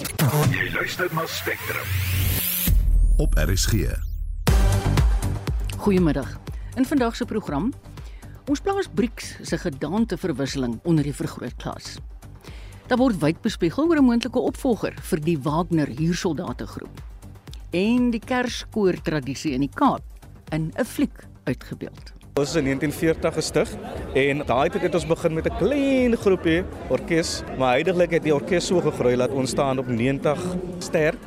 Jy luister na Spectrum. op RSG. Goeiemiddag. In vandag se program ons plaas BRICS se gedaanteverwisseling onder die vergrootglas. Daar word wyd bespiegel oor 'n moontlike opvolger vir die Wagner huursoldategroep. En die Kerskoor tradisie in die Kaap in 'n fliek uitgebeeld. Ons is in 1940 gestig en daai tyd het ons begin met 'n klein groepie orkes, maar heidaglik het die orkes so gegroei dat ons staan op 90 sterk.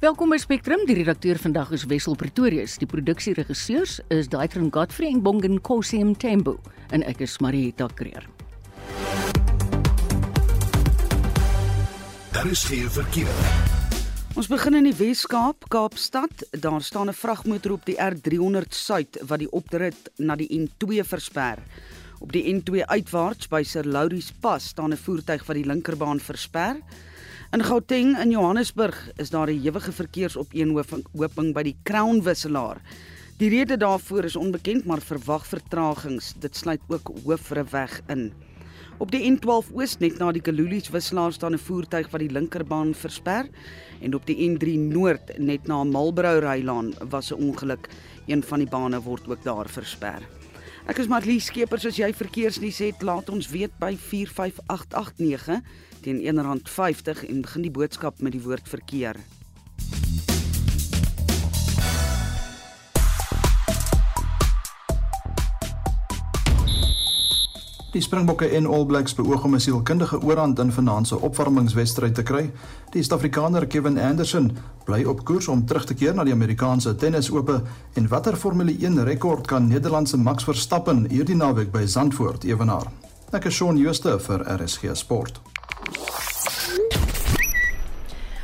Welkom by Spectrum. Die redakteur vandag is Wessel Pretorius. Die produksieregisseurs is Daitron Godfrey en Bongen Kosim Tembo en ek is Marieta Kreer. Daar is geen verkeer. Ons begin in die Wes-Kaap, Kaapstad. Daar staan 'n vragmotor op die R300 Suid wat die oprit na die N2 versper. Op die N2 uitwaarts by Sir Lauries Pas staan 'n voertuig wat die linkerbaan versper. In Gauteng in Johannesburg is daar 'n ewige verkeersopeenhoping by die Crown wisselaar. Die rede daarvoor is onbekend, maar verwag vertragings. Dit sluit ook Hoofreweg in. Op die N12 Oos net na die Kalulies wisselaar staan 'n voertuig wat die linkerbaan versper en op die N3 Noord net na Malbrou Rylaan was 'n ongeluk. Een van die bane word ook daar versper. Ek is Marlies Skeepers as jy verkeersnuus het, laat ons weet by 45889 teen R1.50 en begin die boodskap met die woord verkeer. Die Springbokke en All Blacks beoog om 'n sielkundige oorhand in vanaand se opwarmingswedstryd te kry. Die Suid-Afrikaner Kevin Anderson bly op koers om terug te keer na die Amerikaanse tennisope en watter Formule 1 rekord kan Nederlandse Max Verstappen hierdie naweek by Zandvoort ewenaar? Ek is Shaun Schuster vir RSG Sport.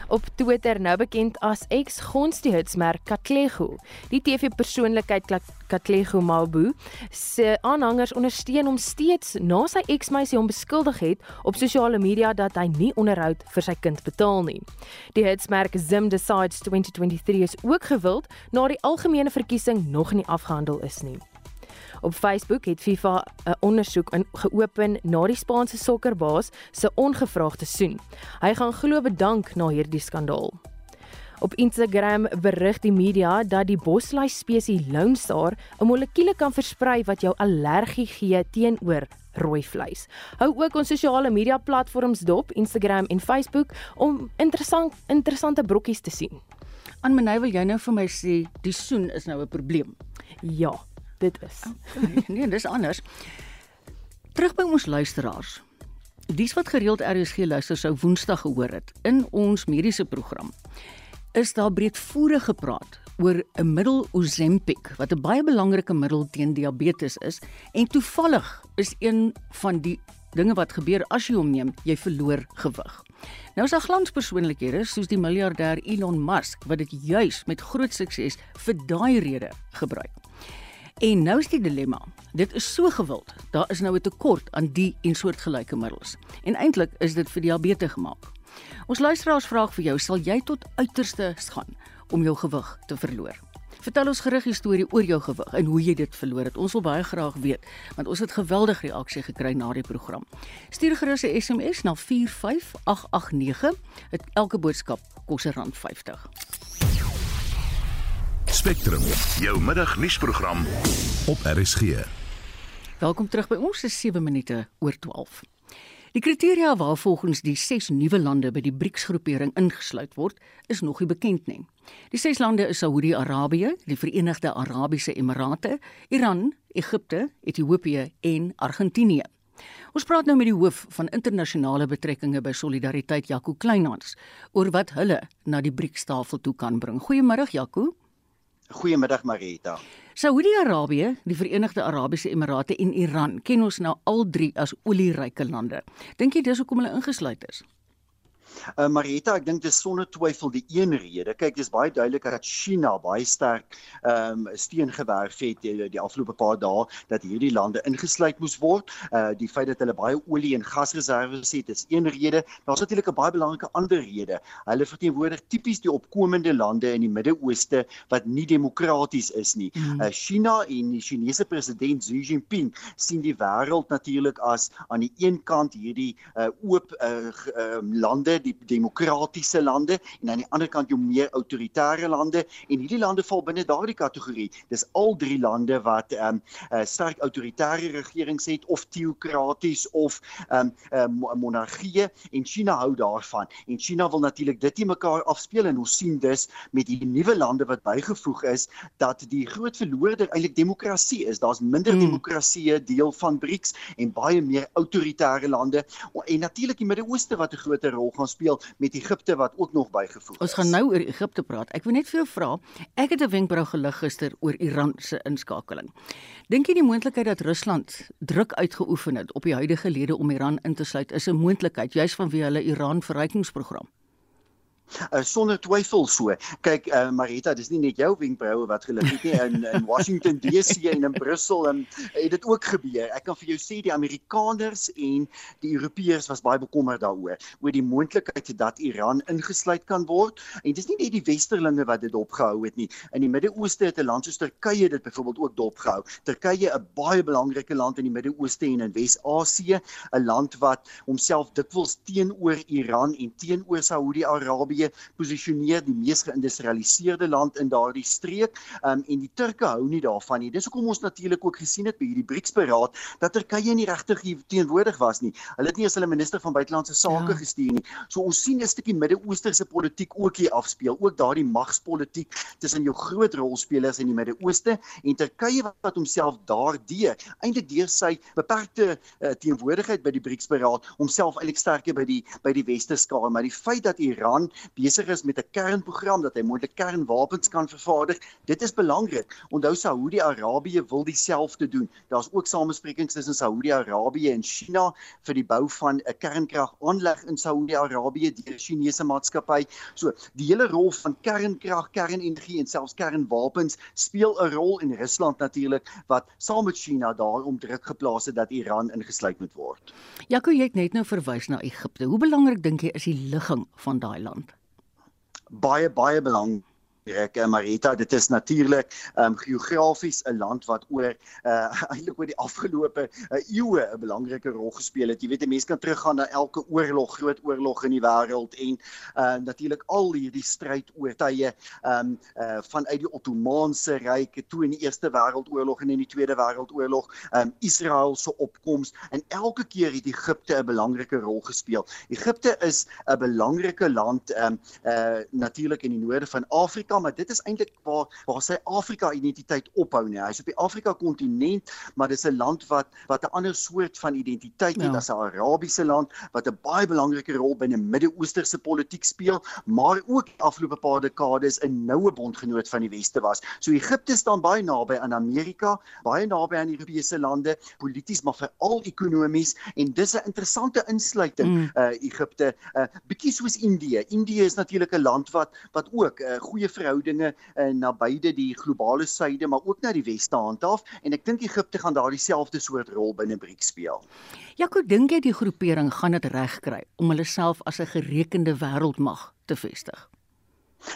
Op Twitter nou bekend as ex-gons die hitsmerk Katlego. Die TV-persoonlikheid Katlego Mabu se aanhangers ondersteun hom steeds na sy ex-meisie hom beskuldig het op sosiale media dat hy nie onderhoud vir sy kind betaal nie. Die hitsmerk Zim Decides 2023 is ook gewild na die algemene verkiesing nog nie afgehandel is nie. Op Facebook het FIFA 'n ondersoek in geopen na die Spaanse sokkerbaas se ongevraagde soen. Hy gaan glo bedank na hierdie skandaal. Op Instagram berig die media dat die boslui spesies Lone Star 'n molekuule kan versprei wat jou allergie gee teenoor rooi vleis. Hou ook ons sosiale media platforms dop, Instagram en Facebook om interessant interessante brokkies te sien. Aan Menay wil jy nou vir my sê die soen is nou 'n probleem. Ja, dit is. nee, dis anders. Terug by ons luisteraars. Dies wat gereeld RSG luister sou Woensdag gehoor het in ons mediese program. Is daar breedvoerig gepraat oor 'n middel Ozempic wat 'n baie belangrike middel teen diabetes is en toevallig is een van die dinge wat gebeur as jy hom neem, jy verloor gewig. Nou is daar glanspersoonlikhede soos die miljardêr Elon Musk wat dit juis met groot sukses vir daai rede gebruik. En nou is die dilemma. Dit is so gewild. Daar is nou 'n tekort aan die en soortgelyke middels. En eintlik is dit vir diabetes gemaak. Ons luisteraars vraag vir jou, sal jy tot uiterste gaan om jou gewig te verloor? Vertel ons gerig 'n storie oor jou gewig en hoe jy dit verloor het. Ons wil baie graag weet, want ons het geweldige reaksie gekry na die program. Stuur gerus 'n SMS na 45889. Dit elke boodskap kos R50. Spectrum, jou middagnuusprogram op RSG. Welkom terug by ons, dis 7 minute oor 12. Die kriteria waarvolgens die 6 nuwe lande by die BRICS-groepering ingesluit word, is nog nie bekend nie. Die 6 lande is Saudi-Arabië, die Verenigde Arabiese Emirate, Iran, Egipte, Ethiopië en Argentinië. Ons praat nou met die hoof van internasionale betrekkinge by Solidariteit, Jaco Kleinhans, oor wat hulle na die BRICS-tafel toe kan bring. Goeiemôre, Jaco. Goeiemiddag Marita. Saudi-Arabië, die Verenigde Arabiese Emirate en Iran ken ons nou al drie as olieryke lande. Dink jy dis hoekom hulle ingesluit is? Uh, Marita, ek dink dis sonder twyfel die een rede. Kyk, dis baie duidelik dat China baie sterk ehm um, steen gewerf het die, die afgelope paar dae dat hierdie lande ingesluit moes word. Uh die feit dat hulle baie olie en gasreserwes het, is een rede. Daar's natuurlik 'n baie belangrike ander rede. Hulle verteenwoordig tipies die opkomende lande in die Midde-Ooste wat nie demokraties is nie. Mm. Uh China en die Chinese president Xi Jinping sien die wêreld natuurlik as aan die een kant hierdie uh oop uh, uh lande die demokratiese lande en aan die ander kant jou meer autoritaire lande en hierdie lande val binne daardie kategorie. Dis al drie lande wat ehm um, uh, sterk autoritaire regerings het of teokraties of ehm um, uh, monargie en China hou daarvan. En China wil natuurlik dit te mekaar afspeel en ons sien dus met die nuwe lande wat bygevoeg is dat die groot verloorder eintlik demokrasie is. Daar's minder hmm. demokrasie deel van BRICS en baie meer autoritaire lande en natuurlik die Midde-Ooste wat 'n groot rol gaan speel met Egipte wat ook nog bygevoeg is. Ons gaan nou oor Egipte praat. Ek wil net vir jou vra, ek het 'n wenkbrau gelig gister oor Iran se inskakeling. Dink jy die moontlikheid dat Rusland druk uitgeoefen het op die huidige lede om Iran in te sluit is 'n moontlikheid juis vanweë hulle Iran verrykingsprogram? Uh, sonder twyfel so. Kyk, uh, Marita, dis nie net jou wenkbroue wat gelig het nie in in Washington DC en in Brussel en het dit ook gebeur. Ek kan vir jou sê die Amerikaners en die Europeërs was baie bekommerd daaroor oor die moontlikheid dat Iran ingesluit kan word. En dis nie net die westerlinge wat dit opgehou het nie. In die Midde-Ooste het 'n land soos Turkye dit byvoorbeeld ook dopgehou. Turkye, 'n baie belangrike land in die Midde-Ooste en in Wes-Asië, 'n land wat homself dikwels teenoor Iran en teenoor Saudi-Arabië Arabië posisioneer die mees geïndustrialiseerde land in daardie streek um, en die Turke hou nie daarvan nie. Dis hoekom ons natuurlik ook gesien het by hierdie BRICS-beraad dat Turkye nie regtig teenwoordig was nie. Hulle het nie eens hulle minister van buitelandse sake ja. gestuur nie. So ons sien 'n stukkie Midde-Oosterse politiek ook hier afspeel, ook daardie magspolitiek tussen jou groot rolspelers in die Midde-Ooste en Turkye wat homself daardeur eintlik deur sy beperkte uh, teenwoordigheid by die BRICS-beraad homself eintlik sterker by die by die Weste skaar, maar die feit dat Iran besig is met 'n kernprogram dat hy moontlik kernwapens kan vervaardig. Dit is belangrik. Onthou Saudi-Arabië wil dieselfde doen. Daar's ook samesprekings tussen Saudi-Arabië en China vir die bou van 'n kernkragaanleg in Saudi-Arabië deur 'n Chinese maatskappy. So, die hele rol van kernkrag, kernenergie en selfs kernwapens speel 'n rol in Rusland natuurlik wat saam met China daarom druk geplaas het dat Iran ingesluit moet word. Jaco, jy het net nou verwys na Egipte. Hoe belangrik dink jy is die ligging van daai land? Baie baie belangrik Ek Marita, dit is natuurlik ehm um, geografies 'n land wat oor uh eintlik oor die afgelope uh, eeue 'n belangrike rol gespeel het. Jy weet, mense kan teruggaan na elke oorlog, groot oorlog in die wêreld en uh natuurlik al hierdie stryd oor tye ehm um, uh vanuit die Ottomaanse Ryk toe in die Eerste Wêreldoorlog en in die Tweede Wêreldoorlog, ehm um, Israel se opkoms en elke keer het Egipte 'n belangrike rol gespeel. Egipte is 'n belangrike land ehm um, uh natuurlik in die noorde van Afrika maar dit is eintlik waar waar sy Afrika identiteit ophou nie. Hy's op die Afrika kontinent, maar dis 'n land wat wat 'n ander soort van identiteit het ja. as 'n Arabiese land wat 'n baie belangrike rol binne Midde-Oosterse politiek speel, maar ook afgelope paar dekades 'n noue bondgenoot van die Weste was. So Egipte staan baie naby aan Amerika, baie naby aan Europese lande, polities maar veral ekonomies en dis 'n interessante insluiting mm. uh Egipte, uh bietjie soos Indië. Indië is natuurlik 'n land wat wat ook 'n uh, goeie verhoudinge uh, na beide die globale suide maar ook na die weste handhaaf en ek dink Egipte gaan daardie selfde soort rol binne BRICS speel. Jaco, dink jy die groepering gaan dit regkry om hulle self as 'n gerekende wêreldmag te vestig?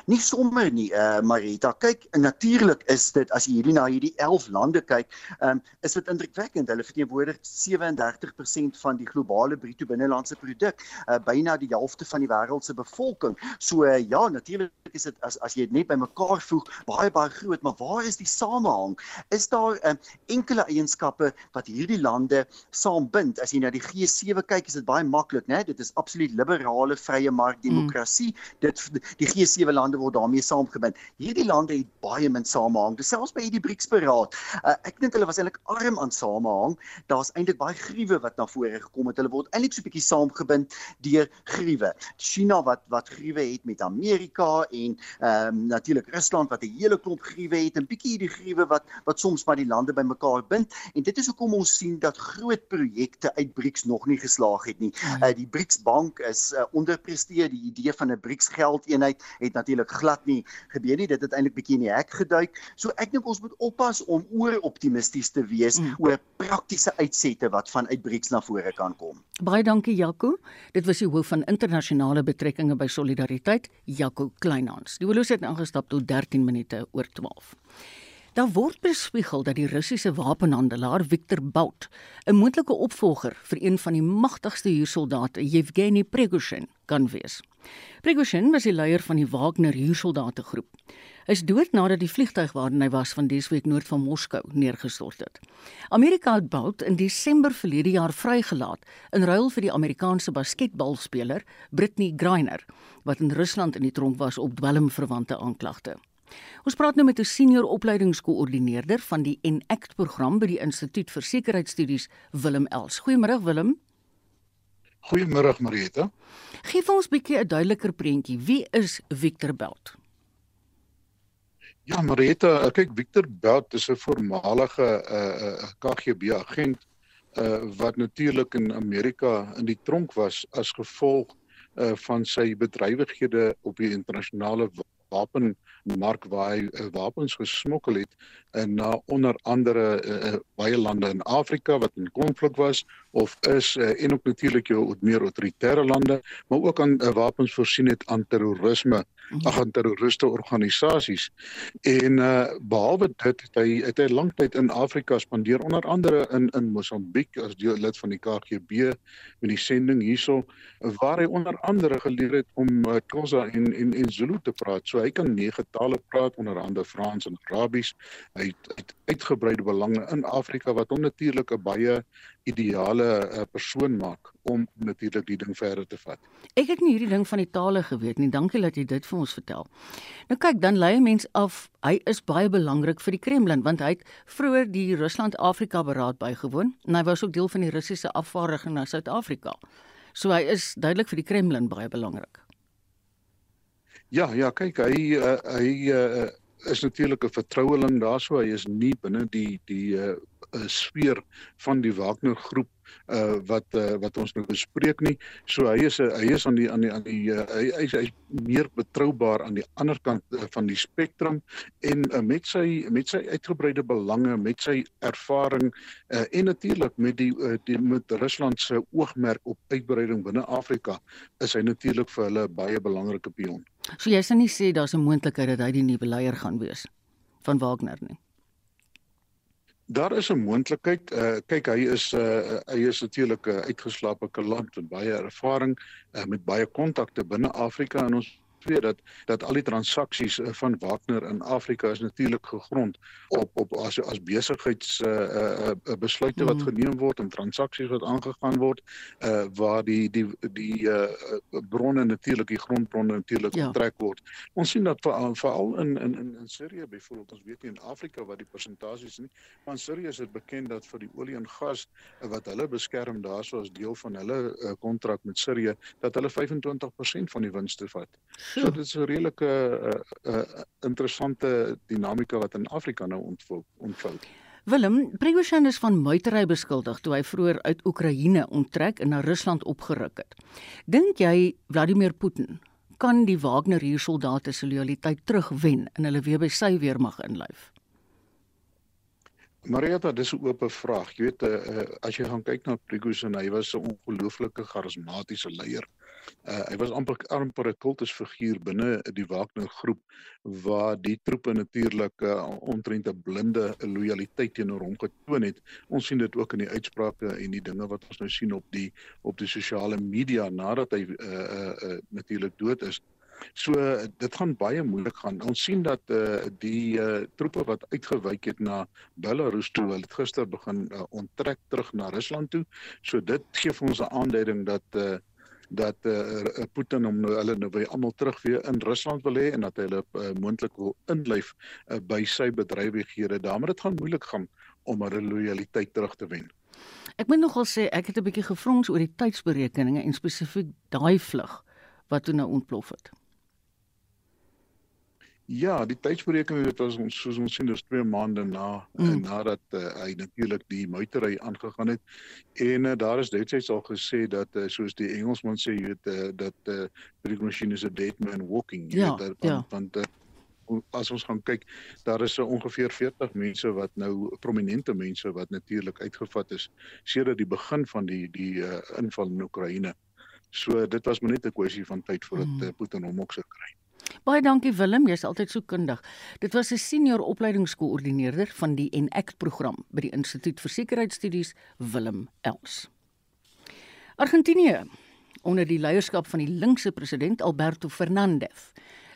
Nie sommer nie, uh Marita. Kyk, natuurlik is dit as jy hierdie na hierdie 11 lande kyk, um is dit indrukwekkend. Hulle verteenwoordig 37% van die globale bruto binnelandse produk, uh byna die helfte van die wêreld se bevolking. So uh, ja, natuurlik is dit as as jy dit net bymekaar voeg, baie baie groot, maar waar is die samehang? Is daar um enkele eienskappe wat hierdie lande saambind? As jy na die G7 kyk, is dit baie maklik, né? Dit is absoluut liberale vrye mark demokrasie. Mm. Dit die G7 lande word daarmee saamgebind. Hierdie lande het baie min samehang. Dis selfs by hierdie BRICS-beraad. Uh, ek dink hulle was eintlik arm aan samehang. Daar's eintlik baie gruwe wat na vore gekom het. Hulle word eintlik so 'n bietjie saamgebind deur gruwe. China wat wat gruwe het met Amerika en ehm um, natuurlik Rusland wat 'n hele klomp gruwe het en bietjie hierdie gruwe wat wat soms maar die lande bymekaar bind. En dit is hoekom ons sien dat groot projekte uit BRICS nog nie geslaag het nie. Uh, die BRICS bank is uh, onderpresteer. Die idee van 'n BRICS geldeenheid het natuurlik glad nie gebeur nie. Dit het eintlik bietjie in die hek geduik. So ek dink ons moet oppas om oor optimisties te wees mm. oor praktiese uitsette wat vanuit BRICS na vore kan kom. Baie dankie Jaco. Dit was die hoof van internasionale betrekkinge by Solidariteit, Jaco Kleinhans. Die holosie het ingestap tot 13 minute oor 12. Daar word bespiegel dat die Russiese wapenhandelaar Viktor Bout 'n moontlike opvolger vir een van die magtigste huursoldate, Yevgeny Prigozhin, kan wees. Prigozhin was die leier van die Wagner huursoldate groep. Hy is dood nadat die vliegtuig waarin hy was van Desweek noord van Moskou neergestort het. Amerika het Bout in Desember verlede jaar vrygelaat in ruil vir die Amerikaanse basketbalspeler Brittney Griner wat in Rusland in die tronk was op dwelmverwante aanklagte. Ons praat nou met 'n senior opleidingskoördineerder van die Enact program by die Instituut vir Sekuriteitsstudies, Willem Els. Goeiemôre Willem. Goeiemôre Marieta. Gee vir ons 'n bietjie 'n duideliker prentjie. Wie is Victor Belt? Ja, Marieta, kyk Victor Belt is 'n voormalige uh, uh, KGB agent uh, wat natuurlik in Amerika in die tronk was as gevolg uh, van sy bedrywighede op die internasionale wapenmark waar hy uh, wapens gesmokkel het en na onder andere uh, baie lande in Afrika wat in konflik was of is uh, en ook natuurlik jou meer autoritaire lande maar ook aan uh, wapens voorsien het aan terrorisme mhm. Ag aan terroriste organisasies. En uh, behalwe dit het hy het hy lanktyd in Afrika spandeer onder andere in in Mosambiek as deel lid van die KGB met die sending hierso waar hy onder andere geleer het om uh, Xhosa en en en Zulu te praat. So hy kan nege tale praat onder andere Frans en Arabies. Hy het, het uitgebreide belange in Afrika wat hom natuurlik 'n baie ideale uh, persoon maak om natuurlik die ding verder te vat. Ek het nie hierdie ding van die tale geweet nie. Dankie dat jy dit vir ons vertel. Nou kyk, dan lei 'n mens af, hy is baie belangrik vir die Kremlin want hy het vroeër die Rusland-Afrika beraad bygewoon en hy was ook deel van die Russiese afvaardiging na Suid-Afrika. So hy is duidelik vir die Kremlin baie belangrik. Ja, ja, kyk, hy uh, hy uh, is natuurlik 'n vertroueling daarso. Hy is nie binne die die uh, sfeer van die Wagner groep uh wat uh, wat ons nou bespreek nie. So hy is hy is aan die aan die aan die uh, hy hy is, hy meer betroubaar aan die ander kant uh, van die spektrum en uh, met sy met sy uitgebreide belange, met sy ervaring uh, en natuurlik met die, uh, die met Rusland se oogmerk op uitbreiding binne Afrika is hy natuurlik vir hulle baie belangrike pion. So jy sê nie sê daar's 'n moontlikheid dat hy die nuwe leier gaan wees van Wagner nie. Daar is 'n moontlikheid. Uh kyk, hy is uh hy is natuurlik 'n uitgeslaapte kaland met baie ervaring uh, met baie kontakte binne Afrika en ons weet dat dat al die transaksies uh, van Wagner in Afrika is natuurlik gegrond op op as as besigheids uh, uh, uh besluite wat mm. geneem word en transaksies wat aangegaan word uh waar die die die uh bronne natuurlik die grondbronne natuurlik ja. getrek word. Ons sien dat veral in in in in Sirië byvoorbeeld ons weet nie in Afrika wat die persentasies nie, maar in Sirië is dit bekend dat vir die olie en gas wat hulle beskerm daarso as deel van hulle kontrak uh, met Sirië dat hulle 25% van die winste vat. So dit is 'n redelike uh, uh, interessante dinamika wat in Afrika nou ontvou. ontvou. Willem, Prigozhin is van muitery beskuldig toe hy vroeër uit Oekraïne onttrek en na Rusland opgeruk het. Dink jy Vladimir Putin kan die Wagner huursoldate se lojaliteit terugwen en hulle weer by sy weermag inlyf? Marieta, dis 'n oop vraag. Jy weet, uh, as jy gaan kyk na Prigozhin, hy was 'n ongelooflike charismatiese leier. Uh, hy was amper amper 'n kultusfiguur binne die Wagner groep waar die troepe natuurlik uh, ontrent 'n blinde lojaliteit teenoor hom getoon het. Ons sien dit ook in die uitsprake en die dinge wat ons nou sien op die op die sosiale media nadat hy uh, uh, uh, natuurlik dood is. So dit gaan baie moeilik gaan. Ons sien dat uh, die uh, troepe wat uitgewyk het na Belarus toe, hulle het gister begin uh, onttrek terug na Rusland toe. So dit gee vir ons 'n aanduiding dat uh, dat eh uh, Putin hom nou hulle nou by almal terug weer in Rusland wil hê en dat hy hulle uh, moontlik wil inlyf uh, by sy bedrywighede. Daarmee dit gaan moeilik gaan om hulle lojaliteit terug te wen. Ek moet nogal sê ek het 'n bietjie gefrons oor die tydsberekeninge en spesifiek daai vlug wat toe nou ontplof het. Ja, die tydsberekening het ons soos ons sien dis 2 maande na mm. nadat uh, hy natuurlik die muitery aangegaan het. En uh, daar is destyds al gesê dat uh, soos die Engelsman sê jy weet uh, dat uh, die machine is a dead man walking. Jy ja, weet dat ja. want uh, as ons gaan kyk, daar is so ongeveer 40 mense wat nou prominente mense wat natuurlik uitgevat is sedert die begin van die die uh, inval in Oekraïne. So dit was maar net 'n kwessie van tyd voordat mm. uh, Putin hom ook sou kry. Baie dankie Willem, jy's altyd so kundig. Dit was 'n senior opleidingskoördineerder van die ENACT program by die Instituut vir Sekuriteitsstudies, Willem Els. Argentinië onder die leierskap van die linkse president Alberto Fernandez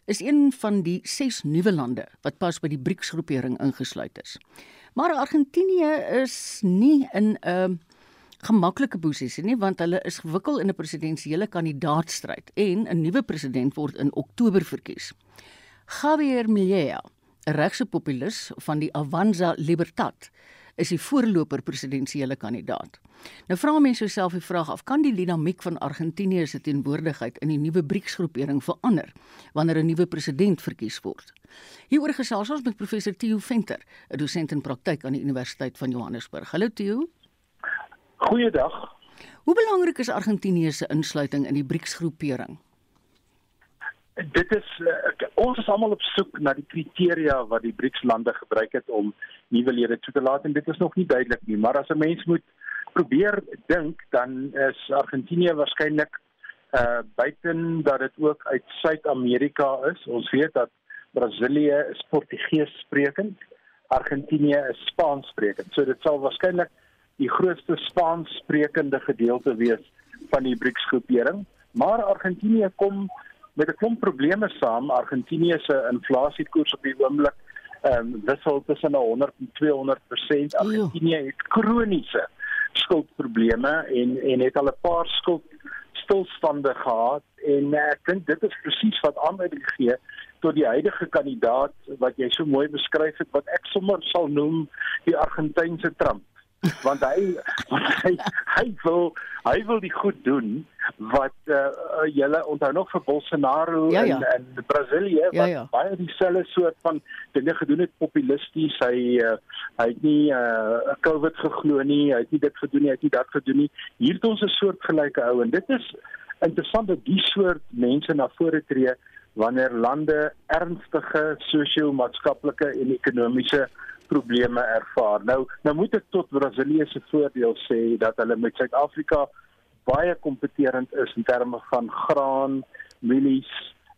is een van die 6 nuwe lande wat pas by die BRICS-groepering ingesluit is. Maar Argentinië is nie in 'n uh, gemaklike posisie nie want hulle is gewikkeld in 'n presidensiële kandidaatstryd en 'n nuwe president word in Oktober verkies. Javier Milei, 'n regse populis van die Avanza Libertad, is die voorloper presidensiële kandidaat. Nou vra mense jouself die vraag of kan die dinamiek van Argentinië se teenwoordigheid in die nuwe BRICS-groepering verander wanneer 'n nuwe president verkies word. Hieroor gesels ons met professor Theo Venter, 'n dosent in praktyk aan die Universiteit van Johannesburg. Hallo Theo. Goeiedag. Hoe belangrik is Argentinië se insluiting in die BRICS-groepering? Dit is uh, ons is almal op soek na die kriteria wat die BRICS-lande gebruik het om nuwe lede toe te laat en dit is nog nie duidelik nie, maar as 'n mens moet probeer dink dan is Argentinië waarskynlik uh buiten dat dit ook uit Suid-Amerika is. Ons weet dat Brasilië is Portugees sprekend, Argentinië is Spaans sprekend. So dit sal waarskynlik die grootste Spaans sprekende gedeelte wees van die BRICS groepering, maar Argentinië kom met 'n klomp probleme saam. Argentinië se inflasiekoers op die oomblik ehm um, wissel tussen 100 en 200%. Argentinië het kroniese skuldprobleme en en het al 'n paar skuld stilstande gehad en ek dink dit is presies wat aanleiding gee tot die huidige kandidaat wat jy so mooi beskryf het wat ek sommer sal noem die Argentynse Trump want hy want hy hy wil hy wil die goed doen wat uh, julle onthou nog vir Bolsonaro ja, ja. in in Brasilië wat ja, ja. baie dieselfde soort van dinge gedoen het populisties hy uh, hy het nie uh, COVID geglo nie hy het nie dit gedoen nie hy het nie dat gedoen nie hier het ons 'n soort gelyke ou en dit is interessant dat die soort mense na vore tree wanneer lande ernstige sosio-maatskaplike en ekonomiese probleme ervaar. Nou nou moet ek tot Brasilië se voordeel sê dat hulle met Suid-Afrika baie kompeterend is in terme van graan, mielies,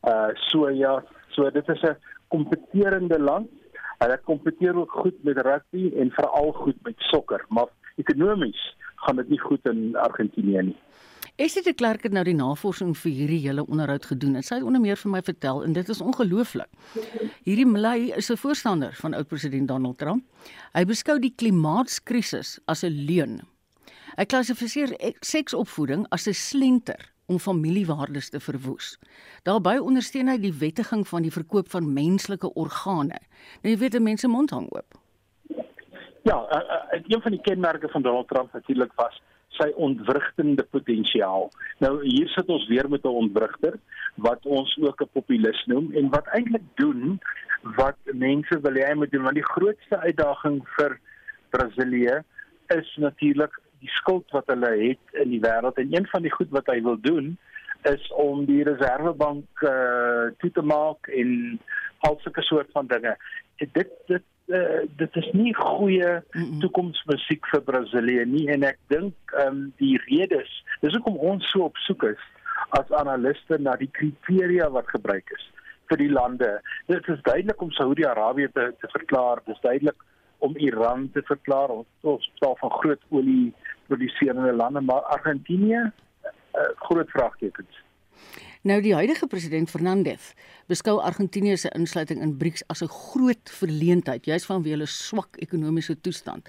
uh soja. So dit is 'n kompeterende land. Hulle kompeteer ook goed met rugby en veral goed met sokker, maar ekonomies gaan dit nie goed in Argentinië nie. Esie de Klerk het nou die navorsing vir hierdie hele onderhoud gedoen en sy het onder meer vir my vertel en dit is ongelooflik. Hierdie Mlay is 'n voorstander van oud-president Donald Trump. Hy beskou die klimaatskrisis as 'n leuen. Hy klassifiseer seksopvoeding as 'n slenter om familiewaardes te verwoes. Daarbey ondersteun hy die wettiging van die verkoop van menslike organe. Nou jy weet mense mond hang oop. Ja, uh, uh, een van die kenmerke van Donald Trump natuurlik was sy ontwrigtende potensiaal. Nou hier sit ons weer met 'n ontwrigter wat ons ook 'n populis noem en wat eintlik doen wat mense wil hê hy moet doen want die grootste uitdaging vir Brasilië is natuurlik die skuld wat hulle het in die wêreld en een van die goed wat hy wil doen is om die reservebank uh, toe te maak en al sulke soort van dinge. Dit dit uh, dit is nie goeie toekomsmusiek vir Brasilië nie en ek dink ehm um, die redes dis hoekom ons so op soek is as analiste na die kriteria wat gebruik is vir die lande. Dit is duidelik om Saudi-Arabië te te verklaar, dis duidelik om Iran te verklaar ons ons praat van groot olie produserende lande maar Argentinië uh, groot vraagtekens. Nou die huidige president Fernandez beskou Argentinië se insluiting in BRICS as 'n groot verleentheid, juis vanweë hulle swak ekonomiese toestand.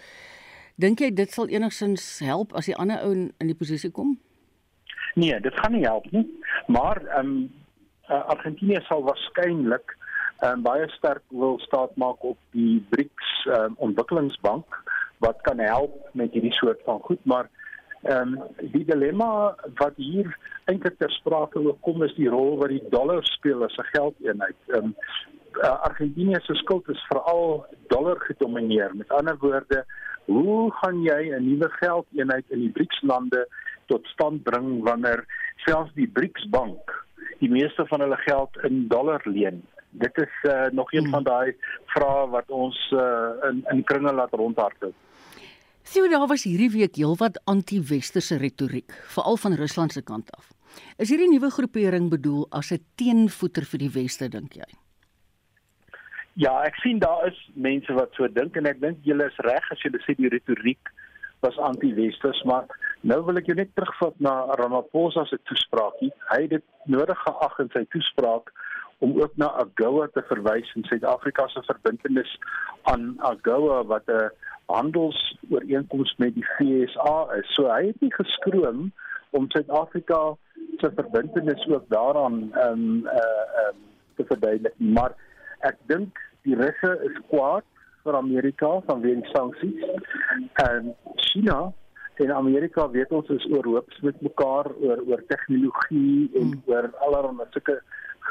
Dink jy dit sal enigsins help as die ander ou in, die posisie kom? Nee, dit gaan nie help nie. Maar ehm um, Argentinië sal waarskynlik ehm um, baie sterk wil staat maak op die BRICS um, ontwikkelingsbank wat kan help met hierdie soort van goed, maar Ehm um, die dilemma wat hier eintlik ter sprake kom is die rol wat die dollar speel as 'n geldeenheid. Ehm um, uh, Argentinië se skuld is veral dollar gedomeineer. Met ander woorde, hoe gaan jy 'n nuwe geldeenheid in die BRICS lande tot stand bring wanneer selfs die BRICS bank die meeste van hulle geld in dollar leen? Dit is uh, nog een hmm. van daai vrae wat ons uh, in in kringe laat rondhardloop. Sien daar was hierdie week heelwat anti-westerse retoriek, veral van Rusland se kant af. Is hierdie nuwe groepering bedoel as 'n teenvoeter vir die weste dink jy? Ja, ek sien daar is mense wat so dink en ek dink julle is reg as julle sê die retoriek was anti-westers, maar nou wil ek jou net terugvat na Ramaphosa se toespraakie. Hy het dit nodig geag in sy toespraak om ook na AGOA te verwys in Suid-Afrika se verbintenis aan AGOA wat 'n handelsooreenkoms met die FSA is. So hy het nie geskroom om Suid-Afrika se verbintenis ook daaraan ehm um, uh um, te verduidelik. Maar ek dink die Russe is kwaad vir Amerika vanweë die sanksies. En China en Amerika weet ons is oorhoops met mekaar oor oor tegnologie en hmm. oor allerlei sulke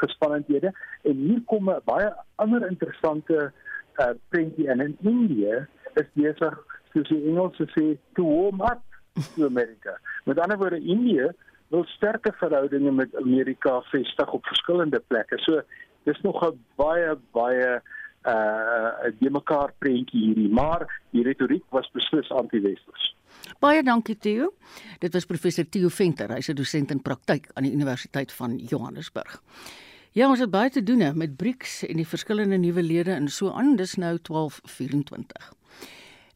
gespannendhede en hier kom 'n baie ander interessante uh prentjie in in Indië is besig soos die Engelse sê to warm up to America. Met ander woorde Indië wil sterke verhoudinge met Amerika vestig op verskillende plekke. So dis nog 'n baie baie uh die mekaar prentjie hierdie, maar die retoriek was beslis anti-westers. Baie dankie Theo. Dit was professor Theo Venter, hy's 'n dosent in praktyk aan die Universiteit van Johannesburg. Ja, ons het baie te doen met BRICS en die verskillende nuwe lede en so aan. Dis nou 1224.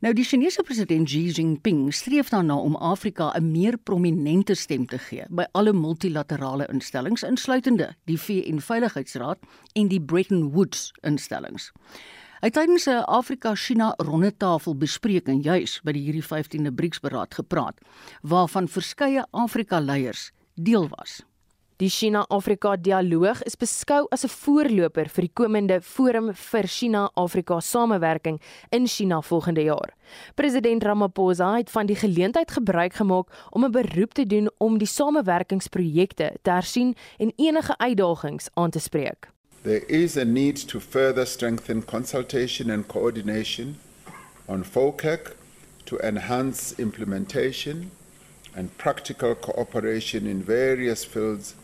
Nou die Chinese president Xi Jinping streef daarna om Afrika 'n meer prominente stem te gee by alle multilaterale instellings insluitende die VN Veiligheidsraad en die Bretton Woods instellings. Hy het tydens 'n Afrika-China rondetafel bespreking juis by die hierdie 15de BRICS-beraad gepraat waarvan verskeie Afrika-leiers deel was. Die China-Afrika dialoog is beskou as 'n voorloper vir die komende Forum vir China-Afrika Samewerking in China volgende jaar. President Ramaphosa het van die geleentheid gebruik gemaak om 'n beroep te doen om die samewerkingsprojekte te hersien en enige uitdagings aan te spreek. There is a need to further strengthen consultation and coordination on FOCAC to enhance implementation and practical cooperation in various fields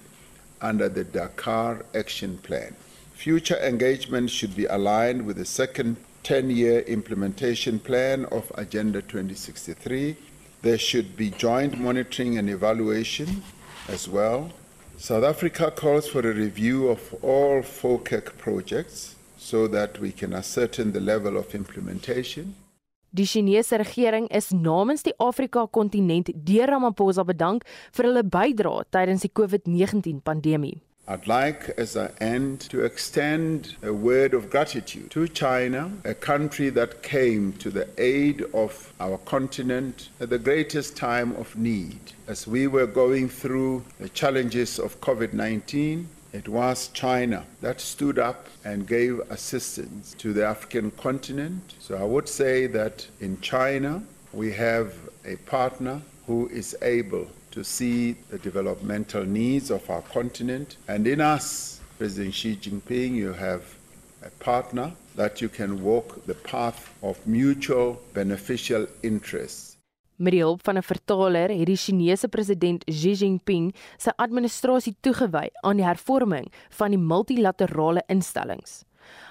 under the Dakar Action Plan. Future engagement should be aligned with the second 10 year implementation plan of Agenda 2063. There should be joint monitoring and evaluation as well. South Africa calls for a review of all FOCAC projects so that we can ascertain the level of implementation. Die Chinese regering is namens die Afrika-kontinent deur Ramaphosa bedank vir hulle bydrae tydens die COVID-19 pandemie. I'd like as I end to extend a word of gratitude to China, a country that came to the aid of our continent at the greatest time of need as we were going through the challenges of COVID-19 It was China that stood up and gave assistance to the African continent. So I would say that in China, we have a partner who is able to see the developmental needs of our continent. And in us, President Xi Jinping, you have a partner that you can walk the path of mutual beneficial interests. Met die hulp van 'n vertaler het die Chinese president Xi Jinping sy administrasie toegewy aan die hervorming van die multilaterale instellings.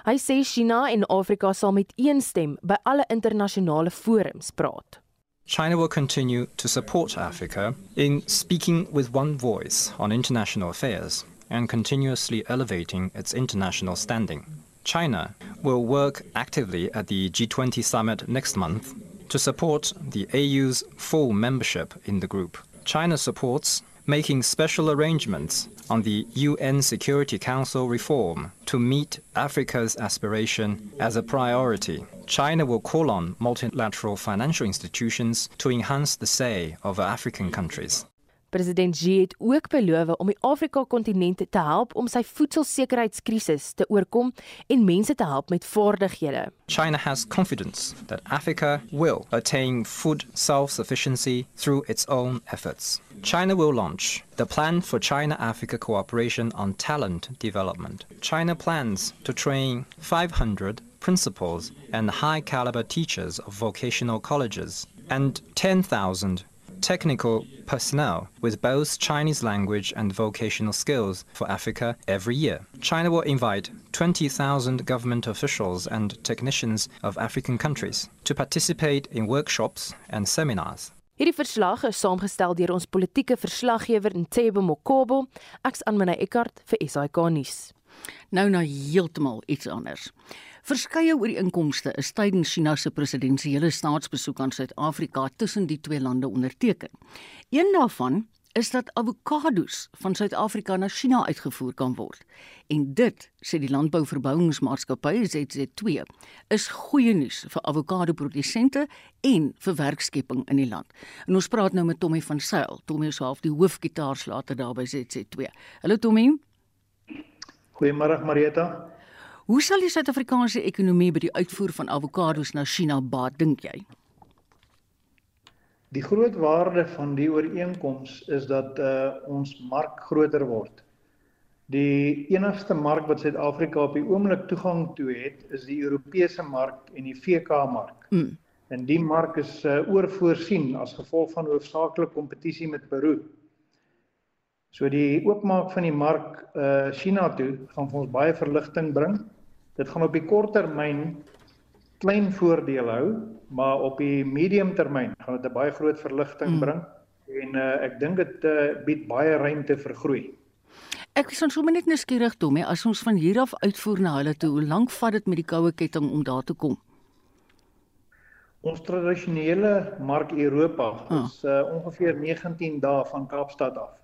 Hy sê China en Afrika sal met een stem by alle internasionale forums praat. China will continue to support Africa in speaking with one voice on international affairs and continuously elevating its international standing. China will work actively at the G20 summit next month to support the AU's full membership in the group. China supports making special arrangements on the UN Security Council reform to meet Africa's aspiration as a priority. China will call on multilateral financial institutions to enhance the say of African countries. President Xi het ook beloof om die Afrika-kontinent te help om sy voedselsekerheidskrisis te oorkom en mense te help met vaardighede. China has confidence that Africa will attain food self-sufficiency through its own efforts. China will launch the Plan for China-Africa Cooperation on Talent Development. China plans to train 500 principals and high-caliber teachers of vocational colleges and 10,000 technical personnel with both Chinese language and vocational skills for Africa every year. China will invite 20,000 government officials and technicians of African countries to participate in workshops and seminars. Hierdie verslag is saamgestel deur ons politieke verslaggewer Ntebo Mokobo, ek's Anmina Eckart vir SAK nuus. Nou na heeltemal iets anders. Verskeie ooreenkomste is tydens China se presidensiële staatsbesoek aan Suid-Afrika tussen die twee lande onderteken. Een daarvan is dat avokado's van Suid-Afrika na China uitgevoer kan word. En dit, sê die Landbouverbouingsmaatskappy ZZ2, is goeie nuus vir avokadoprodusente en vir werkskeping in die land. En ons praat nou met Tommy van Sail. Tommy is half die hoofgitaarslater daar by ZZ2. Hallo Tommy. Goeiemôre Marieta. Hoe sal die Suid-Afrikaanse ekonomie by die uitvoer van avokado's na China baat, dink jy? Die groot waarde van die ooreenkoms is dat uh ons mark groter word. Die enigste mark wat Suid-Afrika op die oomblik toegang toe het, is die Europese mark en die VK mark. Mm. En die mark is uh, oorvoorsien as gevolg van hoofsaaklike kompetisie met Peru. So die oopmaak van die mark uh China toe gaan vir ons baie verligting bring. Dit gaan op die kort termyn klein voordeel hou, maar op die medium termyn gaan dit 'n baie groot verligting mm. bring en uh, ek dink dit uh, bied baie ruimte vir groei. Ek is ons sommer net nuuskierig toe, hè, as ons van hier af uitvoer na hulle toe, hoe lank vat dit met die koue ketting om daar te kom? Ons tradisionele mark Europa ah. is uh, ongeveer 19 dae van Kaapstad af.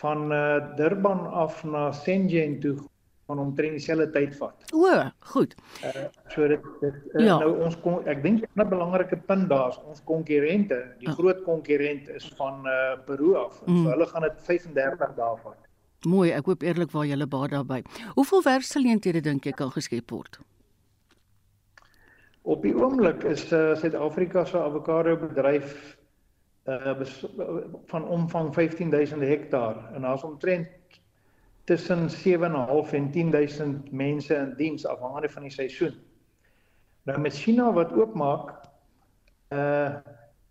Van uh, Durban af na Shenzhen toe van omtrent dieselfde tyd vat. O, goed. Uh, so dit, dit uh, ja. nou ons kon ek dink 'n belangrike punt daar is ons konkurrente, die uh. groot konkurrent is van uh, Peru af. Mm. So hulle gaan dit 35 dae vat. Mooi, ek hoop eerlik waar julle baie daarby. Hoeveel werksgeleenthede dink jy kan geskep word? Op die oomblik is Suid-Afrika uh, se avokado bedryf uh van omvang 15000 hektaar en daar's omtrent tussen 7.5 en 10000 mense in diens afhangende van die seisoen. Nou met China wat oopmaak, uh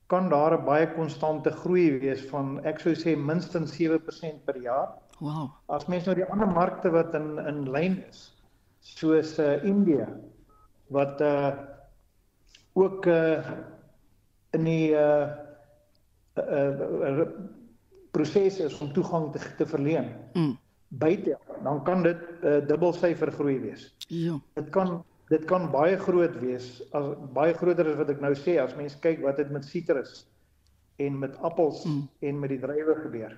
kan daar 'n baie konstante groei wees van ek sou sê minstens 7% per jaar. Wow. As mens nou die ander markte wat in in lyn is, soos uh India wat uh ook uh in die uh uh, uh proses is om toegang te, te verleen. Mm bytel, dan kan dit 'n uh, dubbelsyfer groei wees. Ja. Dit kan dit kan baie groot wees as baie groter as wat ek nou sê as mens kyk wat dit met sitrus en met appels mm. en met die druiwe gebeur.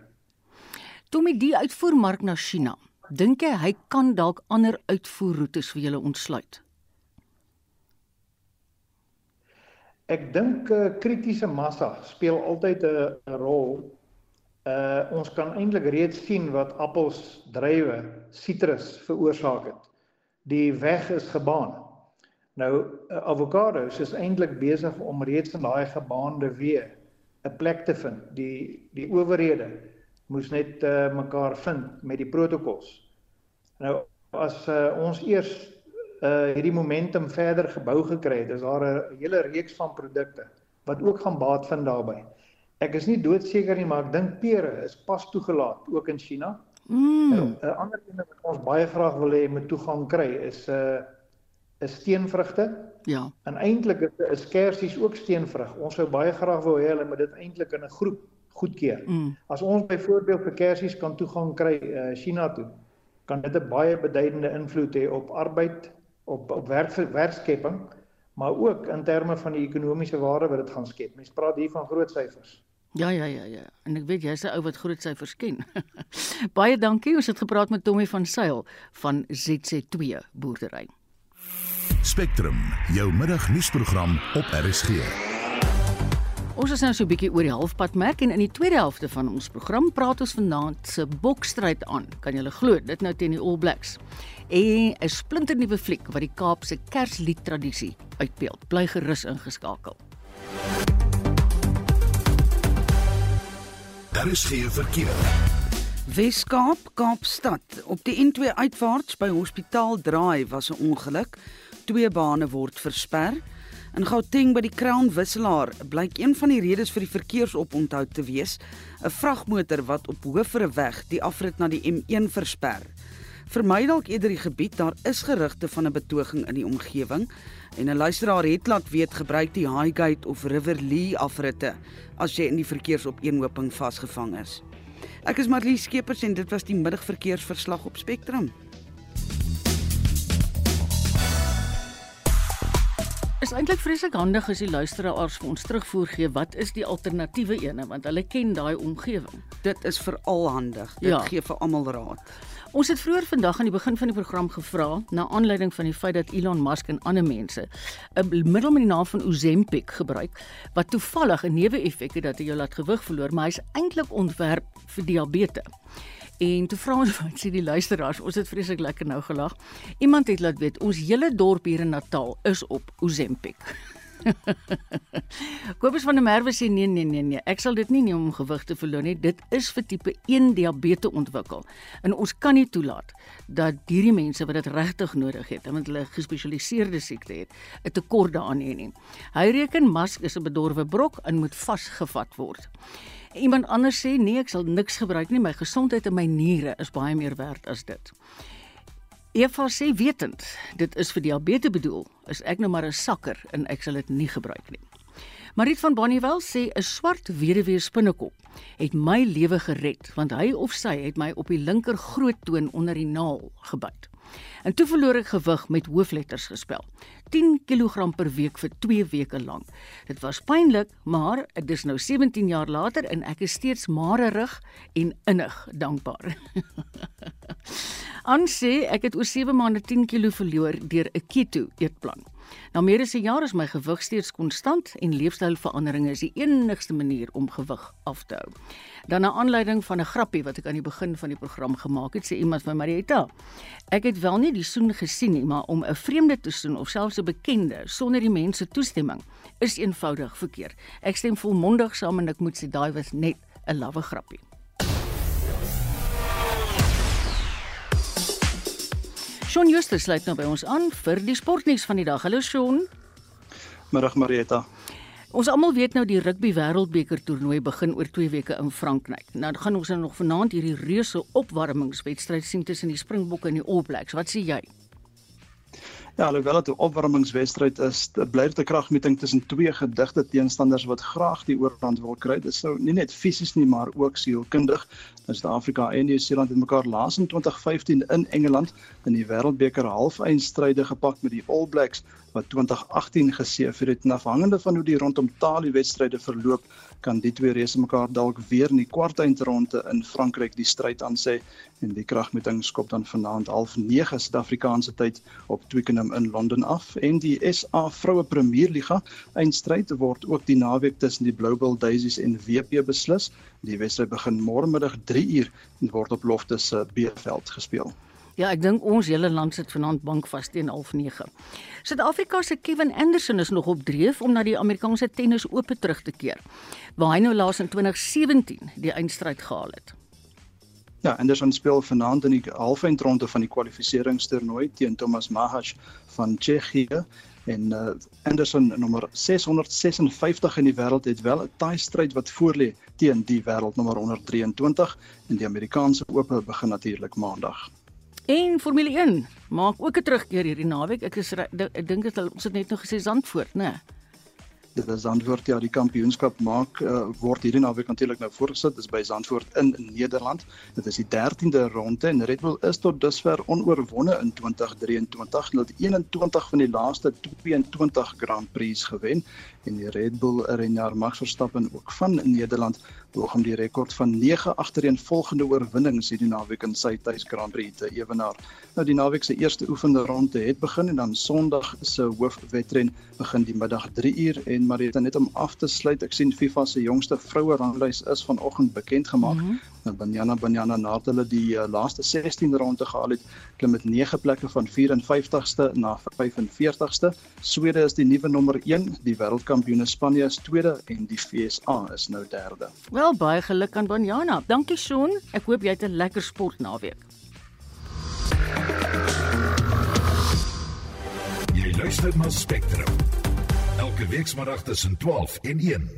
Toe met die uitvoermark na China, dink jy hy kan dalk ander uitvoerroetes vir julle ontsluit? Ek dink 'n uh, kritiese massa speel altyd 'n rol uh ons kan eintlik reeds sien wat appels, druiwe, sitrus veroorsaak het. Die weg is gebaan. Nou uh, avokado's is eintlik besig om reeds in daai gebaande weë 'n plek te vind. Die die owerhede moes net uh mekaar vind met die protokols. Nou as uh, ons eers uh hierdie momentum verder gebou gekry het, is daar 'n hele reeks van produkte wat ook gaan baat vind daarbey. Ek is nie doodseker nie, maar ek dink pere is pas toegelaat ook in China. Mm. 'n uh, Ander ding wat ons baie graag wil hê moet toegang kry is 'n uh, is steenvrugte. Ja. En eintlik is, is kersies ook steenvrug. Ons sou baie graag wou hê hulle moet dit eintlik in 'n groep goedkeur. Mm. As ons byvoorbeeld vir kersies kan toegang kry uh, China toe, kan dit 'n baie beduidende invloed hê op arbeid, op op werk werkskepping, maar ook in terme van die ekonomiese waarde wat dit gaan skep. Mense praat hier van groot syfers. Ja ja ja ja. En ek weet jy's 'n ou wat groot syfers ken. Baie dankie. Ons het gepraat met Tommy van Sail van ZC2 boerdery. Spectrum, jou middagnuusprogram op RSG. Ons is nou so 'n bietjie oor die halfpad merk en in die tweede helfte van ons program praat ons vanaand se bokstryd aan. Kan jy glo dit nou teen die All Blacks? En 'n splinternuwe fliek wat die Kaapse Kerslied tradisie uitbeeld. Bly gerus ingeskakel. Daar is geen verkeer. Weskaap, Kaapstad. Op die N2 uitwaarts by Hospitaal Draai was 'n ongeluk. Twee bane word versper. In Gauteng by die Crown Wisselaar blyk een van die redes vir die verkeersoponthou te wees 'n vragmotor wat op Hoofre weg die afrit na die M1 versper. Vermy dalk eerder die gebied, daar is gerugte van 'n betoging in die omgewing en 'n luisteraar het laat weet gebruik die Highgate of River Lee afritte as jy in die verkeersopeenhoping vasgevang is. Ek is Marlie Skeepers en dit was die middagverkeersverslag op Spectrum. is eintlik vreeslik handig as die luisteraars vir ons terugvoer gee wat is die alternatiewe ene want hulle ken daai omgewing. Dit is veral handig. Dit ja. gee vir almal raad. Ons het vroeër vandag aan die begin van die program gevra na aanleiding van die feit dat Elon Musk en ander mense 'n middel met die naam van Ozempic gebruik wat toevallig 'n neeweffek het dat hy jou laat gewig verloor, maar hy's eintlik ontwerp vir diabetes. En toe vra ons wat sê die luisteraars, ons het vreeslik lekker nou gelag. Iemand het laat weet ons hele dorp hier in Natal is op Ozempic. Kobus van der Merwe sê nee nee nee nee, ek sal dit nie neem om gewig te verloor nie. Dit is vir tipe 1 diabetes ontwikkel. En ons kan nie toelaat dat hierdie mense wat dit regtig nodig het, want hulle gespesialiseerde siekte het, 'n tekort daaraan hê nie. Hy reken Musk is 'n bedorwe brok en moet vasgevat word. Iemand anders sê nee, ek sal niks gebruik nie. My gesondheid en my niere is baie meer werd as dit. Eva sê wetend, dit is vir diabetes bedoel, is ek nou maar 'n sakker en ek sal dit nie gebruik nie. Mariet van Bonnievale sê 'n swart weduwee spinnekop het my lewe gered want hy of sy het my op die linker groot toon onder die naal gebyt. En toe verloor ek gewig met hoofletters gespel. 10 kg per week vir 2 weke lank. Dit was pynlik, maar dit is nou 17 jaar later en ek is steeds marerig en innig dankbaar. Aan sê ek het oor 7 maande 10 kg verloor deur 'n keto eetplan. Na meer as 'n jaar is my gewig steeds konstant en leefstylveranderinge is die enigste manier om gewig af te hou. Dan 'n aanleiding van 'n grappie wat ek aan die begin van die program gemaak het, sê iemand van Marietta. Ek het wel nie die soen gesien nie, maar om 'n vreemde te soen of selfs 'n bekende sonder die mens se toestemming is eenvoudig verkeerd. Ek stem volmondig saam en ek moet sê daai was net 'n lawwe grappie. Shaun Justus sluit nou by ons aan vir die sportnuus van die dag. Hallo Shaun. Middag Marietta. Ons almal weet nou die rugby wêreldbeker toernooi begin oor 2 weke in Frankryk. Nou gaan ons nou nog vanaand hierdie reuse opwarmingswedstryd sien tussen die Springbokke en die All Blacks. Wat sê jy? Ja, alhoewel dit 'n opwarmingswedstryd is, bly dit 'n kragmeting tussen twee gedigte teenstanders wat graag die oorhand wil kry. Dit sou nie net fisies nie, maar ook sielkundig. Nou Suid-Afrika en Nieu-Seeland het mekaar laas in 2015 in Engeland in die Wêreldbeker halfeindstryde gepak met die All Blacks wat 2018 geseëvier het. En afhangende van hoe die rondom taal die wedstryde verloop, kan die twee reëse mekaar dalk weer in die kwartfinale in Frankryk die stryd aan sê en die kragmeting skop dan vanaand half 9 Suid-Afrikaanse tyd op Twickenham in Londen af en die SA Vroue Premierliga eindstryd word ook die naweek tussen die Blue Bull Daisies en WP beslis. Die wedstryd begin môre middag 3uur en word op Loftus se B-veld gespeel. Ja, ek dink ons hele land sit vanaand bankvas teen 09:30. Suid-Afrika se Kevin Anderson is nog op dreef om na die Amerikaanse tennis ope terug te keer, waar hy nou laas in 2017 die eindstryd gehaal het. Ja, Anderson speel vanaand in die halfeindronde van die kwalifiseringstoernooi teen Thomas Mahach van Tsjechië en uh, Anderson nommer 656 in die wêreld het wel 'n taai stryd wat voorlê teen die wêreldnommer 123 en die Amerikaanse ope begin natuurlik maandag. En Formule 1 maak ook 'n terugkeer hierdie naweek. Ek is ek dink dit ons het net nog gesê Zandvoort, né? Nee dit is Zandvoort ja die kampioenskap maak uh, word hierdie naweek natuurlik nou voorgesit dis by Zandvoort in Nederland dit is die 13de ronde en Red Bull is tot dusver onoorwonde in 2023 hulle het 21 van die laaste 22 Grand Prix gewen en die Red Bull renner Max Verstappen ook van Nederland poog om die rekord van 9 agtereenvolgende oorwinnings hierdie naweek in sy tuis Grand Prix te ewenaar nou die naweek se eerste oefende ronde het begin en dan Sondag se hoofwedren begin die middag 3 uur en maar dit net om af te sluit. Ek sien FIFA se jongste vroue ranglys is vanoggend bekend gemaak. Mm -hmm. Nou Banyana Banyana nadat hulle die uh, laaste 16 ronde gehaal het, klim met 9 plekke van 54ste na 45ste. Swede is die nuwe nommer 1, die wêreldkampioene Spanje is tweede en die VSA is nou derde. Wel baie geluk aan Banyana. Dankie Shaun. Ek hoop jy het 'n lekker sportnaweek. Jy luister na Spectrum elke weekmiddag tussen 12 en 1.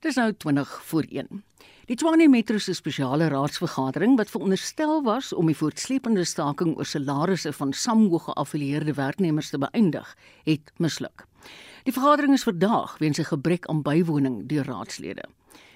Dis nou 20 voor 1. Die Tshwane Metro se spesiale raadsvergadering wat veronderstel was om die voortsleepende staking oor salarisse van SAMWO geaffilieerde werknemers te beëindig, het misluk. Die vergadering is verdaag weens 'n gebrek aan bywoning deur raadslede.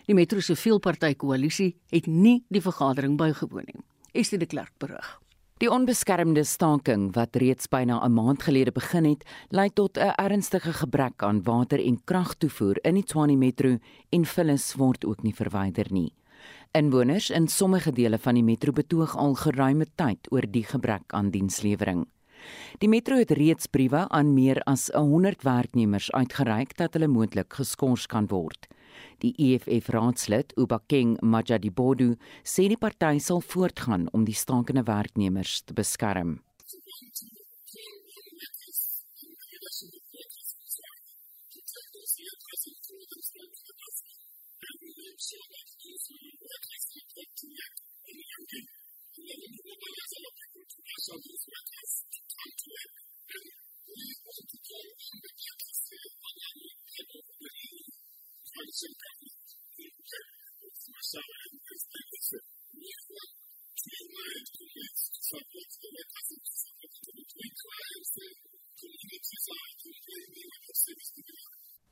Die Metro se veelpartytjie koalisie het nie die vergadering bygewoon nie. Estie de Klerk berig. Die onbeskermde staking wat reeds byna 'n maand gelede begin het, lei tot 'n ernstige gebrek aan water en kragtoevoer in die Tshwane Metro en vullis word ook nie verwyder nie. Inwoners in sommige dele van die metro betoog al geruime tyd oor die gebrek aan dienslewering. Die metro het reeds briewe aan meer as 100 werknemers uitgereik dat hulle moontlik geskort kan word. Die EFF raadslid, Ubakeng Majadibodu, sê die party sal voortgaan om die stankende werknemers te beskerm.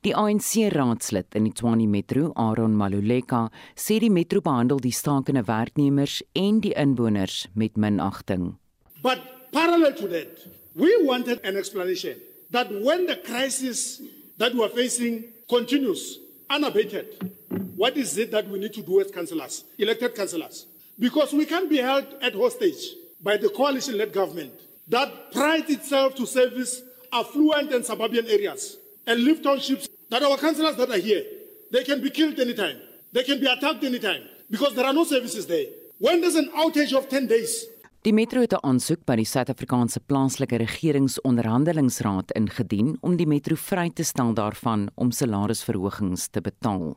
Die ANC raadslid in die Tshwane Metro, Aaron Maluleka, sê die metro behandel die stakende werknemers en die inwoners met minagting. But parallel to that, we wanted an explanation that when the crisis that we are facing continues unabated, what is it that we need to do as councillors, elected councillors? Because we can't be held at hostage by the coalition led government that prides itself to service affluent and suburban areas and live townships that our councillors that are here, they can be killed anytime. They can be attacked anytime because there are no services there. When there's an outage of 10 days, Die metro het 'n aansoek by die Suid-Afrikaanse plaaslike regeringsonderhandelingsraad ingedien om die metro vry te stel daarvan om salarisverhogings te betaal.